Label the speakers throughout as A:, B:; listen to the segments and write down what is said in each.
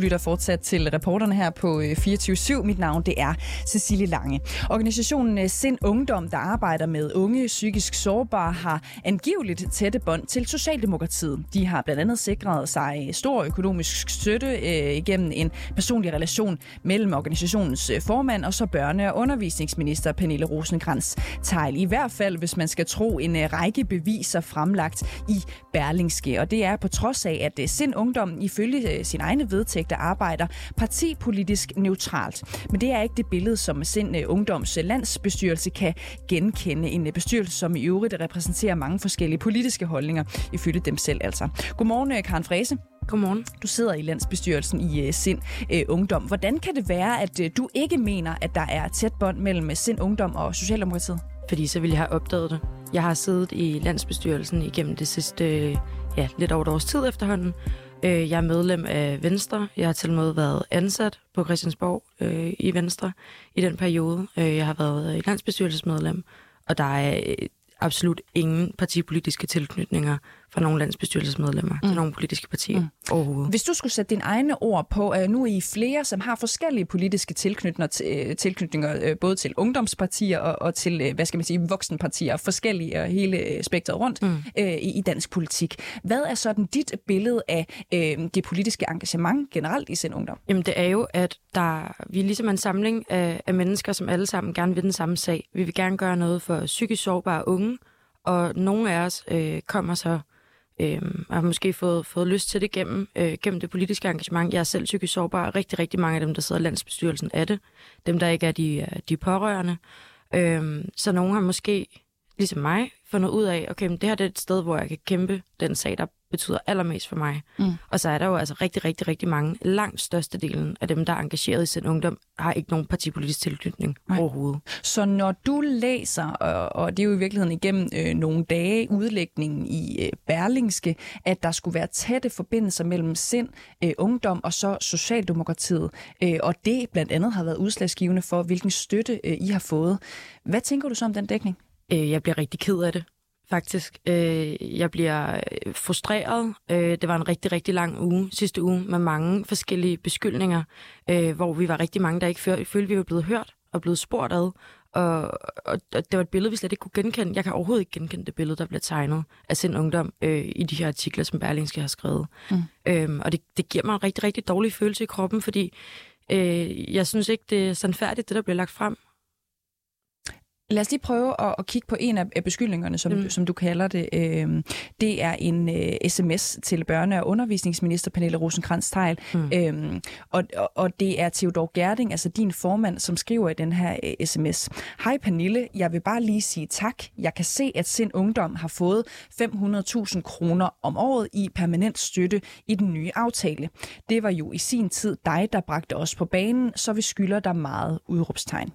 A: Lytter fortsat til reporterne her på øh, 24-7. Mit navn det er Cecilie Lange. Organisationen øh, Sind Ungdom, der arbejder med unge psykisk sårbare, har angiveligt tætte bånd til Socialdemokratiet. De har blandt andet sikret sig øh, stor økonomisk støtte øh, igennem en personlig relation mellem organisationens formand og så børne- og undervisningsminister Pernille rosenkrantz Tejl. I hvert fald, hvis man skal tro en række beviser fremlagt i Berlingske. Og det er på trods af, at Sind Ungdom ifølge sin egne vedtægter arbejder partipolitisk neutralt. Men det er ikke det billede, som Sind øh, Ungdoms landsbestyrelse kan genkende. En bestyrelse, som i øvrigt repræsenterer mange forskellige politiske holdninger, ifølge dem selv altså. Godmorgen, Karen Frese.
B: Godmorgen.
A: Du sidder i landsbestyrelsen i uh, Sind uh, Ungdom. Hvordan kan det være, at uh, du ikke mener, at der er tæt bånd mellem Sind Ungdom og Socialdemokratiet?
B: Fordi så ville jeg have opdaget det. Jeg har siddet i landsbestyrelsen igennem det sidste ja, lidt over et års tid efterhånden. Øh, jeg er medlem af Venstre. Jeg har til og med været ansat på Christiansborg øh, i Venstre i den periode. Øh, jeg har været øh, landsbestyrelsesmedlem, og der er absolut ingen partipolitiske tilknytninger fra nogle landsbestyrelsesmedlemmer mm. til nogle politiske partier mm. overhovedet.
A: Hvis du skulle sætte dine egne ord på, at nu er I flere, som har forskellige politiske tilknytninger, øh, tilknytninger øh, både til ungdomspartier og, og til, øh, hvad skal man sige, voksenpartier, forskellige og hele spektret rundt mm. øh, i, i dansk politik. Hvad er sådan dit billede af øh, det politiske engagement generelt i sin ungdom?
B: Jamen det er jo, at der, vi er ligesom en samling af, af mennesker, som alle sammen gerne vil den samme sag. Vi vil gerne gøre noget for psykisk sårbare unge, og nogle af os øh, kommer så øh, har måske fået, fået lyst til det gennem, øh, gennem det politiske engagement. Jeg er selv psykisk sårbar. Rigtig, rigtig mange af dem, der sidder i landsbestyrelsen, er det. Dem, der ikke er de, de pårørende. Øh, så nogen har måske, ligesom mig, fundet ud af, okay, men det her det er et sted, hvor jeg kan kæmpe den sag, der betyder allermest for mig. Mm. Og så er der jo altså rigtig, rigtig, rigtig mange, langt størstedelen af dem, der er engageret i sin ungdom, har ikke nogen partipolitisk tilknytning Nej. overhovedet.
A: Så når du læser, og, og det er jo i virkeligheden igennem øh, nogle dage, udlægningen i øh, Berlingske, at der skulle være tætte forbindelser mellem sind, øh, ungdom og så Socialdemokratiet, øh, og det blandt andet har været udslagsgivende for, hvilken støtte øh, I har fået. Hvad tænker du så om den dækning?
B: Øh, jeg bliver rigtig ked af det faktisk. Øh, jeg bliver øh, frustreret. Øh, det var en rigtig, rigtig lang uge sidste uge med mange forskellige beskyldninger, øh, hvor vi var rigtig mange, der ikke følte, vi var blevet hørt og blevet spurgt ad. Og, og, og det var et billede, vi slet ikke kunne genkende. Jeg kan overhovedet ikke genkende det billede, der bliver tegnet af sin ungdom øh, i de her artikler, som Berlingske har skrevet. Mm. Øhm, og det, det giver mig en rigtig, rigtig dårlig følelse i kroppen, fordi øh, jeg synes ikke, det er sandfærdigt, det der bliver lagt frem.
A: Lad os lige prøve at, at kigge på en af beskyldningerne, som, mm. du, som du kalder det. Øhm, det er en uh, sms til børne- og undervisningsminister Pernille rosenkrantz teil mm. øhm, og, og, og det er Theodor Gerding, altså din formand, som skriver i den her uh, sms. Hej Pernille, jeg vil bare lige sige tak. Jeg kan se, at Sind Ungdom har fået 500.000 kroner om året i permanent støtte i den nye aftale. Det var jo i sin tid dig, der bragte os på banen, så vi skylder dig meget udråbstegn.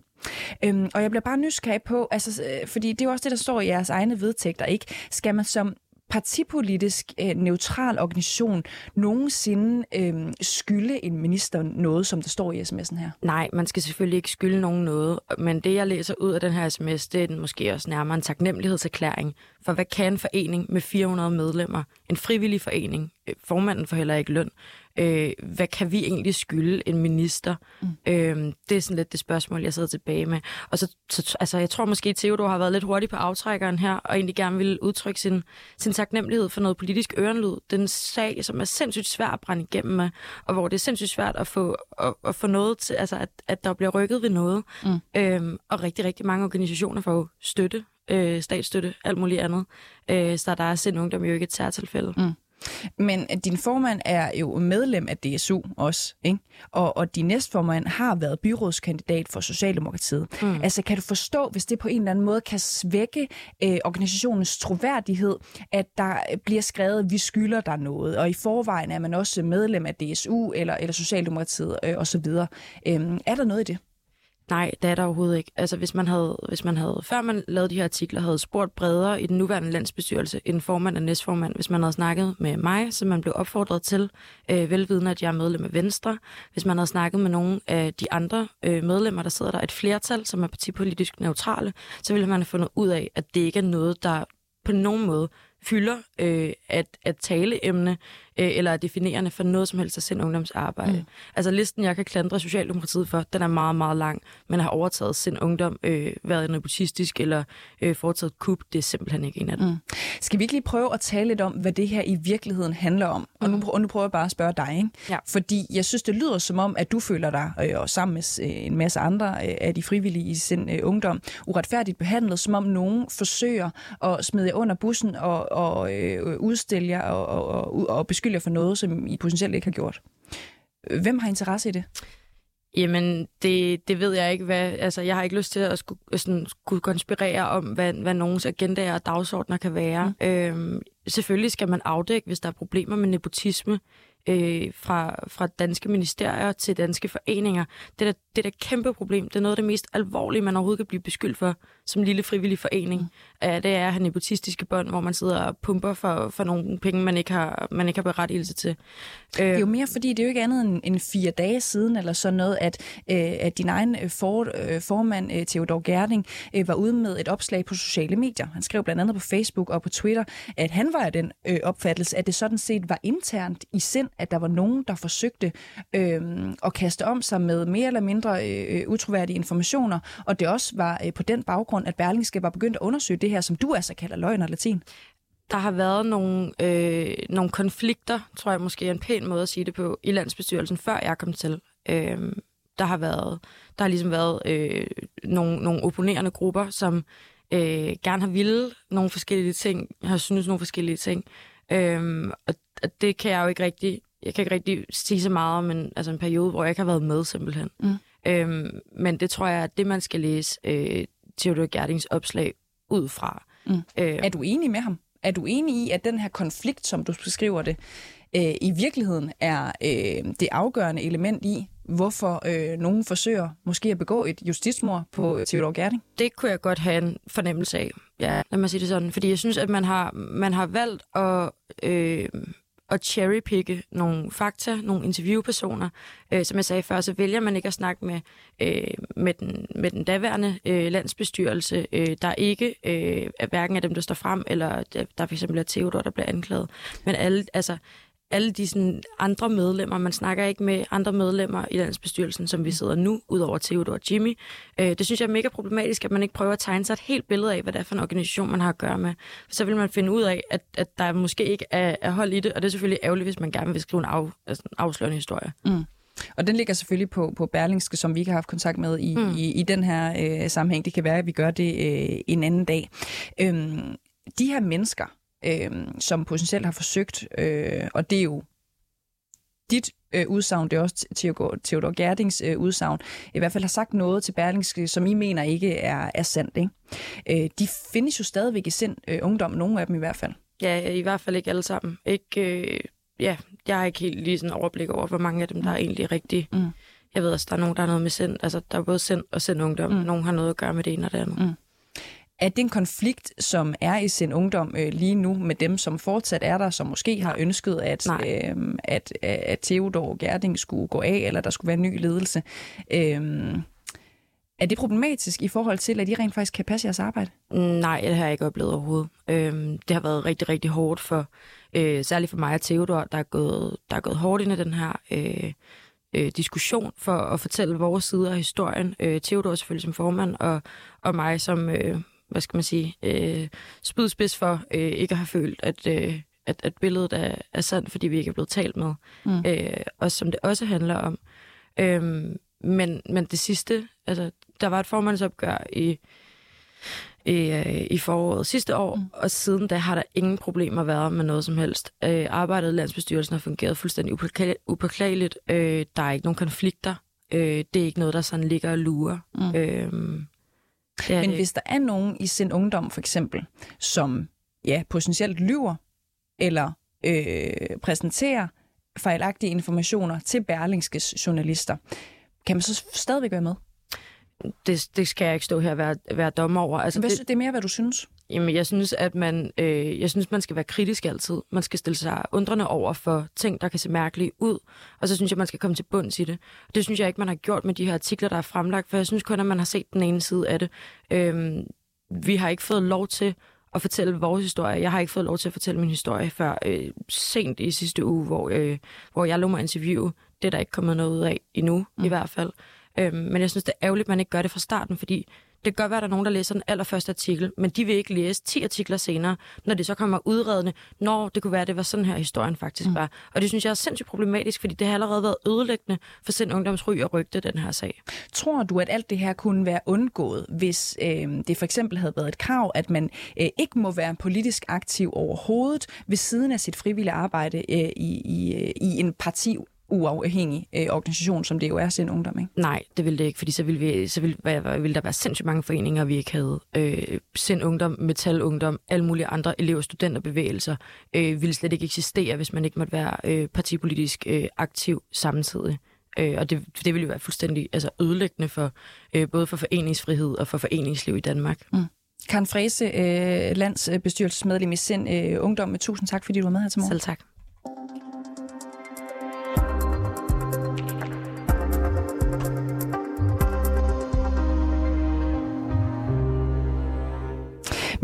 A: Øhm, og jeg bliver bare nysgerrig på, altså, øh, fordi det er jo også det, der står i jeres egne vedtægter, ikke? Skal man som partipolitisk øh, neutral organisation nogensinde øh, skylde en minister noget, som der står i sms'en her?
B: Nej, man skal selvfølgelig ikke skylde nogen noget, men det, jeg læser ud af den her sms, det er den måske også nærmere en taknemmelighedserklæring. For hvad kan en forening med 400 medlemmer, en frivillig forening, øh, formanden får heller ikke løn, øh, hvad kan vi egentlig skylde en minister? Mm. Øh, det er sådan lidt det spørgsmål, jeg sidder tilbage med. Og så, så altså, jeg tror måske, Theodor har været lidt hurtig på aftrækkeren her, og egentlig gerne vil udtrykke sin, sin taknemmelighed for noget politisk ørenlyd. Den sag, som er sindssygt svær at brænde igennem med, og hvor det er sindssygt svært at få, at, at få noget til, altså at, at der bliver rykket ved noget. Mm. Øh, og rigtig, rigtig mange organisationer får støtte, øh, statsstøtte, alt muligt andet. Øh, så der er sind ungdom jo ikke et særtilfælde. Mm.
A: Men din formand er jo medlem af DSU også, ikke? Og, og din næstformand har været byrådskandidat for Socialdemokratiet. Mm. Altså, kan du forstå, hvis det på en eller anden måde kan svække øh, organisationens troværdighed, at der bliver skrevet, vi skylder dig noget, og i forvejen er man også medlem af DSU eller, eller Socialdemokratiet øh, osv. Øh, er der noget i det?
B: Nej, det er der overhovedet ikke. Altså, hvis man havde, hvis man havde, før man lavede de her artikler, havde spurgt bredere i den nuværende landsbestyrelse, en formand og næstformand, hvis man havde snakket med mig, som man blev opfordret til, øh, velvidende, at jeg er medlem af Venstre, hvis man havde snakket med nogle af de andre øh, medlemmer, der sidder der, et flertal, som er partipolitisk neutrale, så ville man have fundet ud af, at det ikke er noget, der på nogen måde fylder øh, at, at taleemne øh, eller er definerende for noget som helst af sind ungdomsarbejde. Mm. Altså listen, jeg kan klandre Socialdemokratiet for, den er meget, meget lang. Man har overtaget sind ungdom, øh, været nepotistisk eller øh, foretaget kup, det er simpelthen ikke en af dem. Mm.
A: Skal vi ikke lige prøve at tale lidt om, hvad det her i virkeligheden handler om? Og nu, og nu prøver jeg bare at spørge dig, ikke?
B: Ja.
A: Fordi jeg synes, det lyder som om, at du føler dig, øh, og sammen med øh, en masse andre øh, af de frivillige i sin øh, ungdom, uretfærdigt behandlet, som om nogen forsøger at smide jer under bussen og, og øh, udstille jer og, og, og, og beskylde jer for noget, som I potentielt ikke har gjort. Hvem har interesse i det?
B: Jamen, det, det ved jeg ikke. Hvad, altså, jeg har ikke lyst til at skulle, sådan, skulle konspirere om, hvad, hvad nogens agendaer og dagsordner kan være. Mm. Øhm, selvfølgelig skal man afdække, hvis der er problemer med nepotisme øh, fra, fra danske ministerier til danske foreninger. Det er, da, det er da et kæmpe problem. Det er noget af det mest alvorlige, man overhovedet kan blive beskyldt for som lille frivillig forening. Mm. Uh, det er at have nepotistiske bånd, hvor man sidder og pumper for, for nogle penge, man ikke har, man ikke har berettigelse til.
A: Det er jo mere, fordi det er jo ikke andet end, end fire dage siden, eller sådan noget, at, øh, at din egen øh, for, øh, formand, øh, Theodor Gerding, øh, var ude med et opslag på sociale medier. Han skrev blandt andet på Facebook og på Twitter, at han var af den øh, opfattelse, at det sådan set var internt i sind, at der var nogen, der forsøgte øh, at kaste om sig med mere eller mindre øh, utroværdige informationer, og det også var øh, på den baggrund, at Berlingske var begyndt at undersøge det her, som du altså kalder løgn og latin.
B: Der har været nogle, øh, nogle konflikter, tror jeg måske er en pæn måde at sige det på, i landsbestyrelsen, før jeg kom til. Øh, der har været, der har ligesom været øh, nogle, nogle opponerende grupper, som øh, gerne har ville nogle forskellige ting, har synes nogle forskellige ting. Øh, og, og det kan jeg jo ikke rigtig, jeg kan ikke rigtig sige så meget om en, altså en periode, hvor jeg ikke har været med simpelthen. Mm. Øhm, men det tror jeg er det, man skal læse øh, Theodor Gerdings opslag ud fra.
A: Mm. Øh, er du enig med ham? Er du enig i, at den her konflikt, som du beskriver det, øh, i virkeligheden er øh, det afgørende element i, hvorfor øh, nogen forsøger måske at begå et justitsmord på øh, Theodor Gerding?
B: Det kunne jeg godt have en fornemmelse af. Ja, lad mig sige det sådan. Fordi jeg synes, at man har, man har valgt at... Øh, at cherrypicke nogle fakta, nogle interviewpersoner. Øh, som jeg sagde før, så vælger man ikke at snakke med, øh, med, den, med den daværende øh, landsbestyrelse, øh, der ikke øh, er hverken af dem, der står frem, eller der, der for eksempel er Theodor, der bliver anklaget. Men alle, altså, alle de sådan, andre medlemmer. Man snakker ikke med andre medlemmer i landsbestyrelsen, som vi sidder nu, udover Theodor og Jimmy. Øh, det synes jeg er mega problematisk, at man ikke prøver at tegne sig et helt billede af, hvad det er for en organisation, man har at gøre med. Så vil man finde ud af, at, at der måske ikke er, er hold i det, og det er selvfølgelig ærgerligt, hvis man gerne vil skrive en, af, altså en afslørende historie.
A: Mm. Og den ligger selvfølgelig på, på Berlingske, som vi ikke har haft kontakt med i, mm. i, i den her øh, sammenhæng. Det kan være, at vi gør det øh, en anden dag. Øhm, de her mennesker, øh, som potentielt har forsøgt, øh, og det er jo dit øh, udsagn, det er også Theodor Gerdings øh, udsagn, i hvert fald har sagt noget til Berlingske, som I mener ikke er, er sandt. Ikke? Øh, de findes jo stadigvæk i sind, øh, ungdom, nogle af dem i hvert fald.
B: Ja, i hvert fald ikke alle sammen. Ikke, øh, ja, jeg har ikke helt lige sådan overblik over, hvor mange af dem, der er egentlig rigtig... Mm. Jeg ved også, der er nogen, der har noget med sind. Altså, der er både sind og sind ungdom. Mm. Nogen har noget at gøre med det ene og det andet. Mm.
A: Er det en konflikt, som er i sin ungdom øh, lige nu med dem, som fortsat er der, som måske har ønsket, at, øh, at, at Theodor Gerding skulle gå af, eller der skulle være en ny ledelse? Øh, er det problematisk i forhold til, at I rent faktisk kan passe jeres arbejde?
B: Nej, det har jeg ikke oplevet overhovedet. Øh, det har været rigtig, rigtig hårdt for, øh, særligt for mig og Theodor, der er gået, der er gået hårdt ind i den her... Øh, øh, diskussion for at fortælle vores side af historien. Øh, Theodor selvfølgelig som formand, og, og mig som, øh, hvad skal man sige, øh, spydspids for øh, ikke at have følt, at, øh, at, at billedet er, er sandt, fordi vi ikke er blevet talt med. Mm. Øh, og som det også handler om. Øh, men, men det sidste, altså, der var et formandsopgør i, i, øh, i foråret sidste år, mm. og siden da har der ingen problemer været med noget som helst. Øh, arbejdet i landsbestyrelsen har fungeret fuldstændig upåklageligt. Øh, der er ikke nogen konflikter. Øh, det er ikke noget, der sådan ligger og lurer. Mm. Øh,
A: det Men det. hvis der er nogen i sin ungdom for eksempel, som ja, potentielt lyver eller øh, præsenterer fejlagtige informationer til Berlingskes journalister, kan man så stadigvæk være med?
B: Det, det skal jeg ikke stå her og være, være dommer over.
A: Altså, hvad, det, det er mere, hvad du synes?
B: Jamen, jeg synes, at man, øh, jeg synes, man skal være kritisk altid. Man skal stille sig undrende over for ting, der kan se mærkelige ud. Og så synes jeg, man skal komme til bunds i det. Det synes jeg ikke, man har gjort med de her artikler, der er fremlagt, for jeg synes kun, at man har set den ene side af det. Øh, vi har ikke fået lov til at fortælle vores historie. Jeg har ikke fået lov til at fortælle min historie før øh, sent i sidste uge, hvor, øh, hvor jeg lå mig interview. Det er der ikke kommet noget ud af endnu, mm. i hvert fald. Øhm, men jeg synes, det er ærgerligt, at man ikke gør det fra starten, fordi det kan godt være, at der er nogen, der læser den allerførste artikel, men de vil ikke læse 10 artikler senere, når det så kommer udredende, når det kunne være, at det var sådan her, historien faktisk mm. var. Og det synes jeg er sindssygt problematisk, fordi det har allerede været ødelæggende for sind ungdomsry og rygte, den her sag.
A: Tror du, at alt det her kunne være undgået, hvis øh, det for eksempel havde været et krav, at man øh, ikke må være politisk aktiv overhovedet ved siden af sit frivillige arbejde øh, i, i, øh, i en parti uafhængig øh, organisation, som det jo er Sind Ungdom, ikke?
B: Nej, det ville det ikke, fordi så ville, vi, så ville, ville der være sindssygt mange foreninger, vi ikke havde. Øh, Sind Ungdom, Metal Ungdom, alle mulige andre elev- og studenterbevægelser øh, ville slet ikke eksistere, hvis man ikke måtte være øh, partipolitisk øh, aktiv samtidig. Øh, og det, det ville jo være fuldstændig altså, ødelæggende for øh, både for foreningsfrihed og for foreningsliv i Danmark. Mm.
A: Karen Frese, øh, landsbestyrelsesmedlem i Sind øh, Ungdom, tusind tak, fordi du var med her til morgen.
B: Selv tak.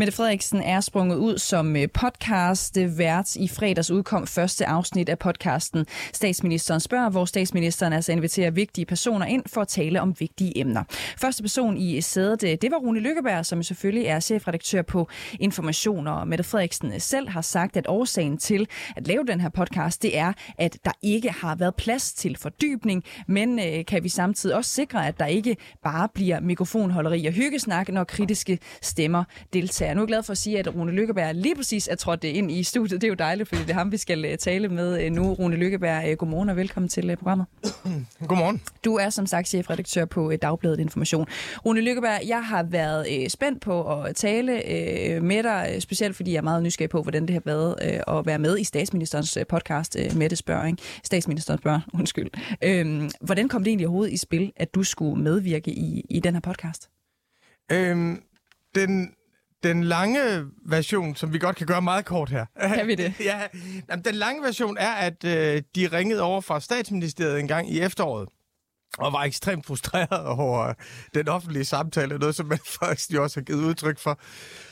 A: Mette Frederiksen er sprunget ud som øh, podcast vært i fredags udkom første afsnit af podcasten. Statsministeren spørger, hvor statsministeren altså inviterer vigtige personer ind for at tale om vigtige emner. Første person i sædet, øh, det var Rune Lykkeberg, som selvfølgelig er chefredaktør på Information, og Mette Frederiksen selv har sagt, at årsagen til at lave den her podcast, det er, at der ikke har været plads til fordybning, men øh, kan vi samtidig også sikre, at der ikke bare bliver mikrofonholderi og hyggesnak, når kritiske stemmer deltager? Er nu glad for at sige, at Rune Lykkeberg lige præcis er trådt ind i studiet. Det er jo dejligt, fordi det er ham, vi skal øh, tale med øh, nu. Rune Lykkeberg, øh, godmorgen og velkommen til programmet.
C: Godmorgen.
A: Du er som sagt chefredaktør på Dagbladet Information. Rune Lykkeberg, jeg har været spændt på at tale med dig, specielt fordi jeg er meget nysgerrig på, hvordan det har været at være med i statsministerens podcast Mette Spørg. Ikke? Statsministeren spørger, undskyld. Øhm, hvordan kom det egentlig overhovedet i spil, at du skulle medvirke i, i den her podcast?
C: Øhm, den den lange version, som vi godt kan gøre meget kort her.
A: Kan vi det?
C: ja, jamen, den lange version er, at øh, de ringede over fra statsministeriet en gang i efteråret og var ekstremt frustreret over den offentlige samtale, noget som man faktisk også har givet udtryk for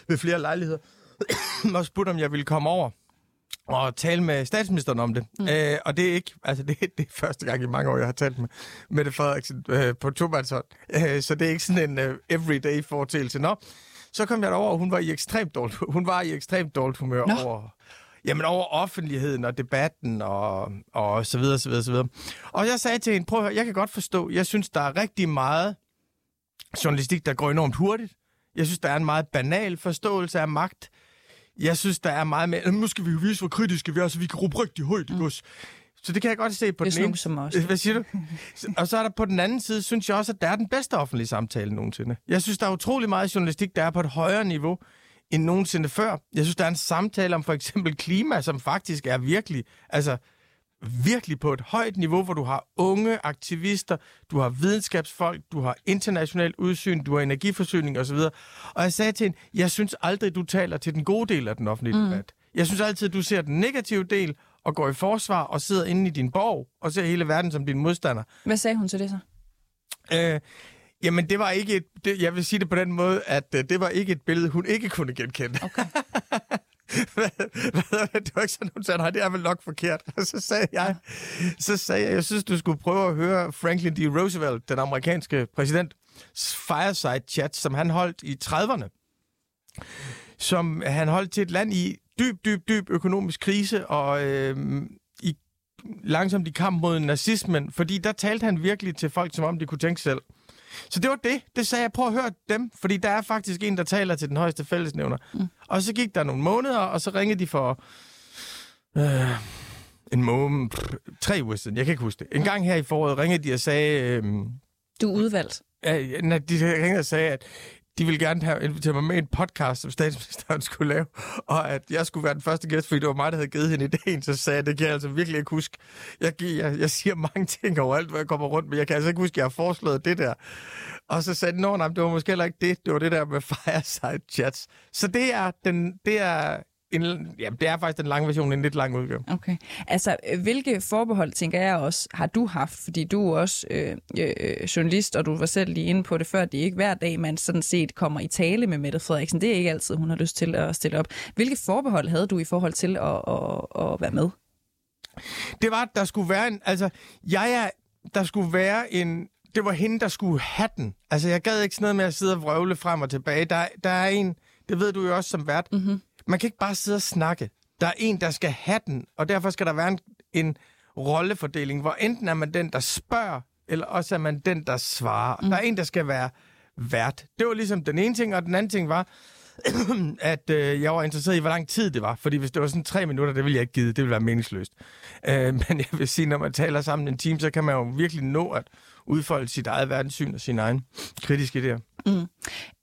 C: ved flere lejligheder, og spurgte, om jeg ville komme over og tale med statsministeren om det. Mm. Øh, og det er ikke, altså det, det er første gang i mange år, jeg har talt med Mette Frederiksen øh, på tomandshånd. Øh, så det er ikke sådan en uh, everyday foretagelse. Nå, så kom jeg derover, og hun var i ekstremt dårligt, hun var i ekstremt dårligt humør Nå. over, jamen over offentligheden og debatten og, og så videre, så videre, så videre. Og jeg sagde til hende, prøv at høre, jeg kan godt forstå, jeg synes, der er rigtig meget journalistik, der går enormt hurtigt. Jeg synes, der er en meget banal forståelse af magt. Jeg synes, der er meget mere, nu skal vi jo vise, hvor kritiske vi er, så vi kan råbe rigtig højt, mm. Så det kan jeg godt se på
A: det
C: den ene.
A: som os.
C: Hvad siger du? Og så er der på den anden side, synes jeg også, at der er den bedste offentlige samtale nogensinde. Jeg synes, der er utrolig meget journalistik, der er på et højere niveau end nogensinde før. Jeg synes, der er en samtale om for eksempel klima, som faktisk er virkelig, altså virkelig på et højt niveau, hvor du har unge aktivister, du har videnskabsfolk, du har internationalt udsyn, du har energiforsyning osv. Og jeg sagde til hende, jeg synes aldrig, du taler til den gode del af den offentlige mm. debat. Jeg synes altid, du ser den negative del, og går i forsvar og sidder inde i din borg og ser hele verden som din modstander.
A: Hvad sagde hun til det så?
C: Øh, jamen, det var ikke et, det, jeg vil sige det på den måde, at uh, det var ikke et billede, hun ikke kunne genkende.
A: Okay.
C: det var ikke sådan, hun sagde, nej, det er vel nok forkert. Og så sagde jeg, så sagde jeg, jeg synes, du skulle prøve at høre Franklin D. Roosevelt, den amerikanske præsident, fireside chat, som han holdt i 30'erne. Som han holdt til et land i dyb, dyb, dyb økonomisk krise, og øh, i, langsomt i kamp mod nazismen, fordi der talte han virkelig til folk, som om de kunne tænke selv. Så det var det. Det sagde jeg, prøv at høre dem, fordi der er faktisk en, der taler til den højeste fællesnævner. Mm. Og så gik der nogle måneder, og så ringede de for øh, en måned, tre uger siden, jeg kan ikke huske det. En gang her i foråret ringede de og sagde... Øh,
A: du er udvalgt.
C: Ja, de ringede og sagde, at de ville gerne have inviteret mig med en podcast, som statsministeren skulle lave, og at jeg skulle være den første gæst, fordi det var mig, der havde givet hende idéen, så sagde jeg, det kan jeg altså virkelig ikke huske. Jeg, jeg, jeg siger mange ting overalt, hvor jeg kommer rundt, men jeg kan altså ikke huske, at jeg har foreslået det der. Og så sagde de, nej, det var måske heller ikke det, det var det der med fireside chats. Så det er, den, det er en, ja, det er faktisk den lange version, en lidt lang udgave.
A: Okay. Altså, øh, hvilke forbehold, tænker jeg også, har du haft? Fordi du er også øh, øh, journalist, og du var selv lige inde på det før. Det er ikke hver dag, man sådan set kommer i tale med Mette Frederiksen. Det er ikke altid, hun har lyst til at stille op. Hvilke forbehold havde du i forhold til at, at, at være med?
C: Det var, at der skulle være en... Altså, jeg er... Der skulle være en... Det var hende, der skulle have den. Altså, jeg gad ikke sådan noget med at sidde og vrøvle frem og tilbage. Der, der er en... Det ved du jo også som vært. Mm-hmm. Man kan ikke bare sidde og snakke. Der er en, der skal have den, og derfor skal der være en, en rollefordeling, hvor enten er man den, der spørger, eller også er man den, der svarer. Mm. Der er en, der skal være vært. Det var ligesom den ene ting, og den anden ting var, at øh, jeg var interesseret i, hvor lang tid det var. Fordi hvis det var sådan tre minutter, det ville jeg ikke give. Det ville være meningsløst. Øh, men jeg vil sige, når man taler sammen en time, så kan man jo virkelig nå at udfolde sit eget verdenssyn og sine egne kritiske idéer. Mm.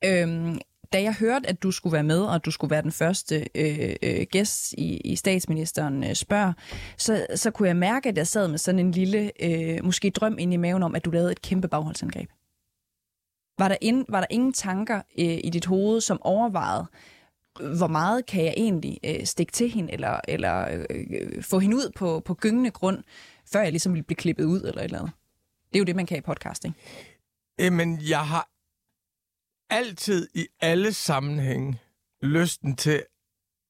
A: Øhm, da jeg hørte, at du skulle være med, og at du skulle være den første øh, øh, gæst i, i statsministeren øh, spørg, så, så kunne jeg mærke, at jeg sad med sådan en lille, øh, måske drøm ind i maven om, at du lavede et kæmpe bagholdsangreb. Var der, ind, var der ingen tanker øh, i dit hoved, som overvejede, hvor meget kan jeg egentlig øh, stikke til hende, eller, eller øh, få hende ud på, på gyngende grund, før jeg ligesom ville blive klippet ud, eller et eller andet? Det er jo det, man kan i podcasting.
C: Jamen, jeg har altid i alle sammenhænge lysten til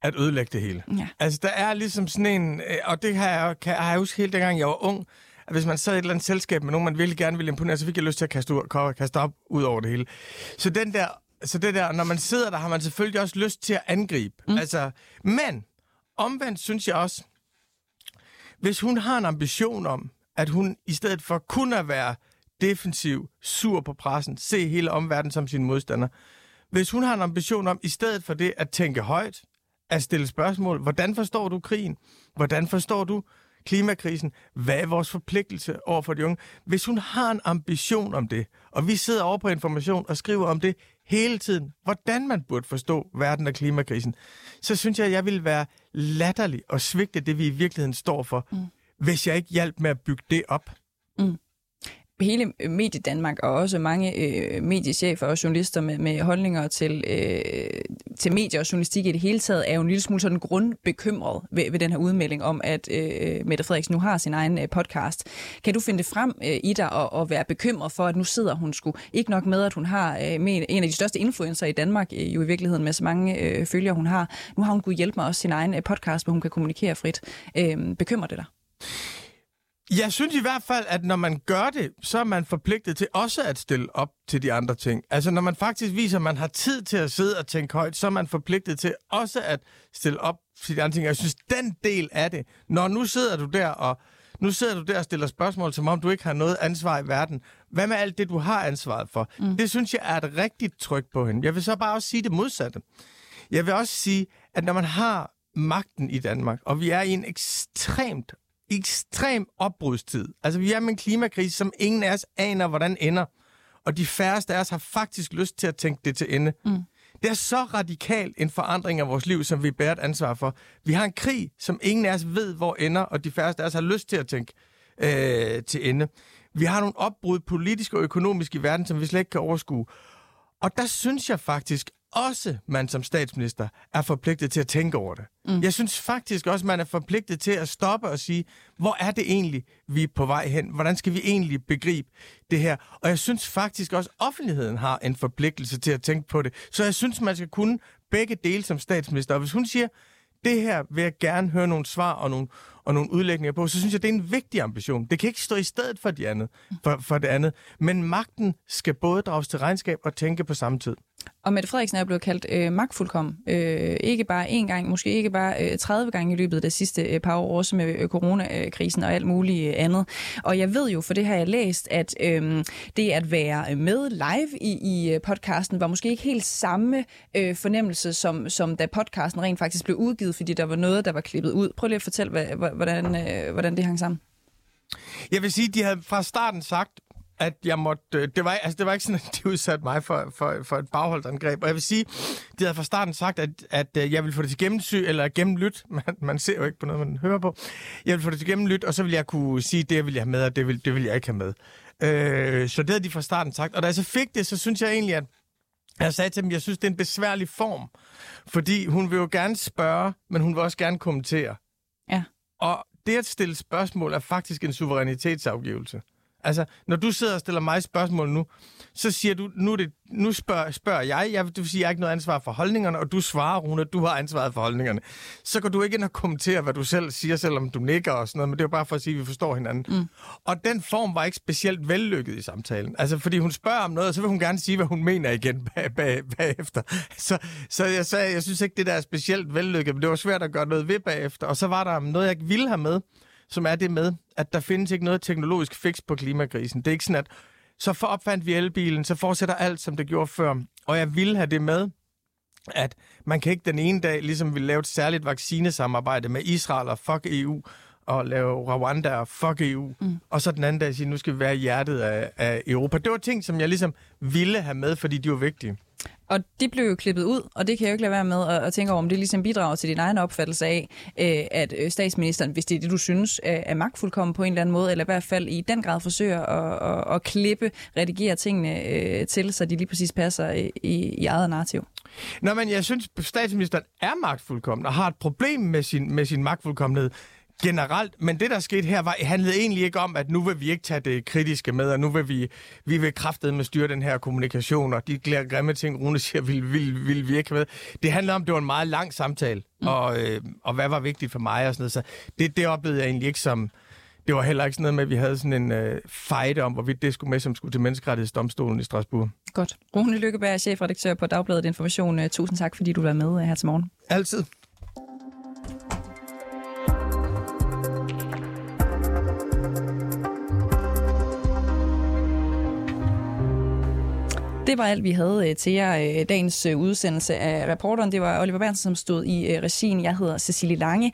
C: at ødelægge det hele. Ja. Altså, der er ligesom sådan en... Øh, og det har jeg, kan, har jeg husket hele dengang, jeg var ung, at hvis man sad i et eller andet selskab med nogen, man virkelig gerne ville imponere, så fik jeg lyst til at kaste, ud, kaste op ud over det hele. Så den der... Så det der, når man sidder der, har man selvfølgelig også lyst til at angribe. Mm. Altså, men omvendt synes jeg også, hvis hun har en ambition om, at hun i stedet for kun at være defensiv, sur på pressen, se hele omverdenen som sin modstander. Hvis hun har en ambition om, i stedet for det at tænke højt, at stille spørgsmål, hvordan forstår du krigen? Hvordan forstår du klimakrisen? Hvad er vores forpligtelse over for de unge? Hvis hun har en ambition om det, og vi sidder over på information og skriver om det hele tiden, hvordan man burde forstå verden og klimakrisen, så synes jeg, at jeg vil være latterlig og svigte det, vi i virkeligheden står for, mm. hvis jeg ikke hjalp med at bygge det op. Mm
A: hele øh, Medie Danmark og også mange øh, mediechefer og journalister med, med holdninger til, øh, til medier og journalistik i det hele taget, er jo en lille smule sådan grundbekymret ved, ved den her udmelding om, at øh, Mette Frederiksen nu har sin egen øh, podcast. Kan du finde det frem øh, i dig og, og være bekymret for, at nu sidder hun sgu ikke nok med, at hun har øh, med en af de største influencer i Danmark, øh, jo i virkeligheden med så mange øh, følgere hun har. Nu har hun kunnet hjælpe mig også sin egen øh, podcast, hvor hun kan kommunikere frit. Øh, bekymrer det dig?
C: Jeg synes i hvert fald, at når man gør det, så er man forpligtet til også at stille op til de andre ting. Altså når man faktisk viser, at man har tid til at sidde og tænke højt, så er man forpligtet til også at stille op til de andre ting. Jeg synes, den del af det, når nu sidder du der og nu sidder du der og stiller spørgsmål, som om du ikke har noget ansvar i verden. Hvad med alt det, du har ansvaret for? Mm. Det synes jeg er et rigtigt tryk på hende. Jeg vil så bare også sige det modsatte. Jeg vil også sige, at når man har magten i Danmark, og vi er i en ekstremt ekstrem opbrudstid. Altså, vi er med en klimakrise, som ingen af os aner, hvordan ender. Og de færreste af os har faktisk lyst til at tænke det til ende. Mm. Det er så radikal en forandring af vores liv, som vi bærer et ansvar for. Vi har en krig, som ingen af os ved, hvor ender, og de færreste af os har lyst til at tænke øh, til ende. Vi har nogle opbrud politisk og økonomisk i verden, som vi slet ikke kan overskue. Og der synes jeg faktisk, også man som statsminister er forpligtet til at tænke over det. Mm. Jeg synes faktisk også, man er forpligtet til at stoppe og sige, hvor er det egentlig, vi er på vej hen? Hvordan skal vi egentlig begribe det her? Og jeg synes faktisk også, offentligheden har en forpligtelse til at tænke på det. Så jeg synes, man skal kunne begge dele som statsminister. Og hvis hun siger, det her vil jeg gerne høre nogle svar og nogle, og nogle udlægninger på, så synes jeg, det er en vigtig ambition. Det kan ikke stå i stedet for, de andet, for, for det andet. Men magten skal både drages til regnskab og tænke på samme tid.
A: Og Mette Frederiksen er blevet kaldt øh, magtfuldkommen. Øh, ikke bare én gang, måske ikke bare øh, 30 gange i løbet af de sidste øh, par år, også med øh, coronakrisen og alt muligt øh, andet. Og jeg ved jo, for det har jeg læst, at øh, det at være med live i, i øh, podcasten var måske ikke helt samme øh, fornemmelse, som, som da podcasten rent faktisk blev udgivet, fordi der var noget, der var klippet ud. Prøv lige at fortælle, hvad, hvordan, øh, hvordan det hang sammen.
C: Jeg vil sige, de havde fra starten sagt, at jeg måtte... Øh, det var, altså, det var ikke sådan, at de udsatte mig for, for, for et bagholdsangreb. Og jeg vil sige, de havde fra starten sagt, at, at øh, jeg ville få det til gennemsy, eller gennemlyt. Man, man ser jo ikke på noget, man hører på. Jeg ville få det til gennemlyt, og så ville jeg kunne sige, det vil jeg have med, og det vil, det vil jeg ikke have med. Øh, så det havde de fra starten sagt. Og da jeg så fik det, så synes jeg egentlig, at Jeg sagde til dem, jeg synes, det er en besværlig form, fordi hun vil jo gerne spørge, men hun vil også gerne kommentere.
A: Ja.
C: Og det at stille spørgsmål er faktisk en suverænitetsafgivelse. Altså, når du sidder og stiller mig spørgsmål nu, så siger du, nu, det, nu spørger, spørger jeg, jeg, du siger, jeg har ikke noget ansvar for holdningerne, og du svarer, Rune, at du har ansvaret for holdningerne. Så går du ikke ind og kommentere, hvad du selv siger, selvom du nikker og sådan noget, men det er jo bare for at sige, at vi forstår hinanden. Mm. Og den form var ikke specielt vellykket i samtalen. Altså, fordi hun spørger om noget, og så vil hun gerne sige, hvad hun mener igen bag, bag, bagefter. Så, så jeg sagde, jeg synes ikke, det der er specielt vellykket, men det var svært at gøre noget ved bagefter. Og så var der noget, jeg ikke ville have med, som er det med, at der findes ikke noget teknologisk fix på klimakrisen. Det er ikke sådan, at så for opfandt vi elbilen, så fortsætter alt, som det gjorde før. Og jeg vil have det med, at man kan ikke den ene dag ligesom vi lave et særligt vaccinesamarbejde med Israel og fuck EU, og lave Rwanda og fuck EU, mm. og så den anden dag sige, nu skal vi være i hjertet af, af Europa. Det var ting, som jeg ligesom ville have med, fordi de var vigtige.
A: Og det blev jo klippet ud, og det kan jeg jo ikke lade være med at, at tænke over, om det ligesom bidrager til din egen opfattelse af, øh, at øh, statsministeren, hvis det er det, du synes, øh, er magtfuldkommen på en eller anden måde, eller i hvert fald i den grad forsøger at, at, at klippe, redigere tingene øh, til, så de lige præcis passer øh, i, i eget narrativ.
C: Nå, men jeg synes, statsministeren er magtfuldkommen og har et problem med sin, med sin magtfuldkommenhed generelt, men det, der skete her, var, handlede egentlig ikke om, at nu vil vi ikke tage det kritiske med, og nu vil vi, vi vil med styre den her kommunikation, og de grimme ting, Rune siger, vil, vil, vil vi ikke med. Det handler om, at det var en meget lang samtale, mm. og, øh, og hvad var vigtigt for mig og sådan noget. Så det, det oplevede jeg egentlig ikke som... Det var heller ikke sådan noget med, at vi havde sådan en øh, fight om, hvorvidt det skulle med, som skulle til menneskerettighedsdomstolen i Strasbourg.
A: Godt. Rune Lykkeberg, chefredaktør på Dagbladet Information. Tusind tak, fordi du var med her til morgen.
C: Altid.
A: Det var alt, vi havde øh, til jer. Øh, dagens øh, udsendelse af reporteren, det var Oliver Berntsen, som stod i regien. Jeg hedder Cecilie Lange.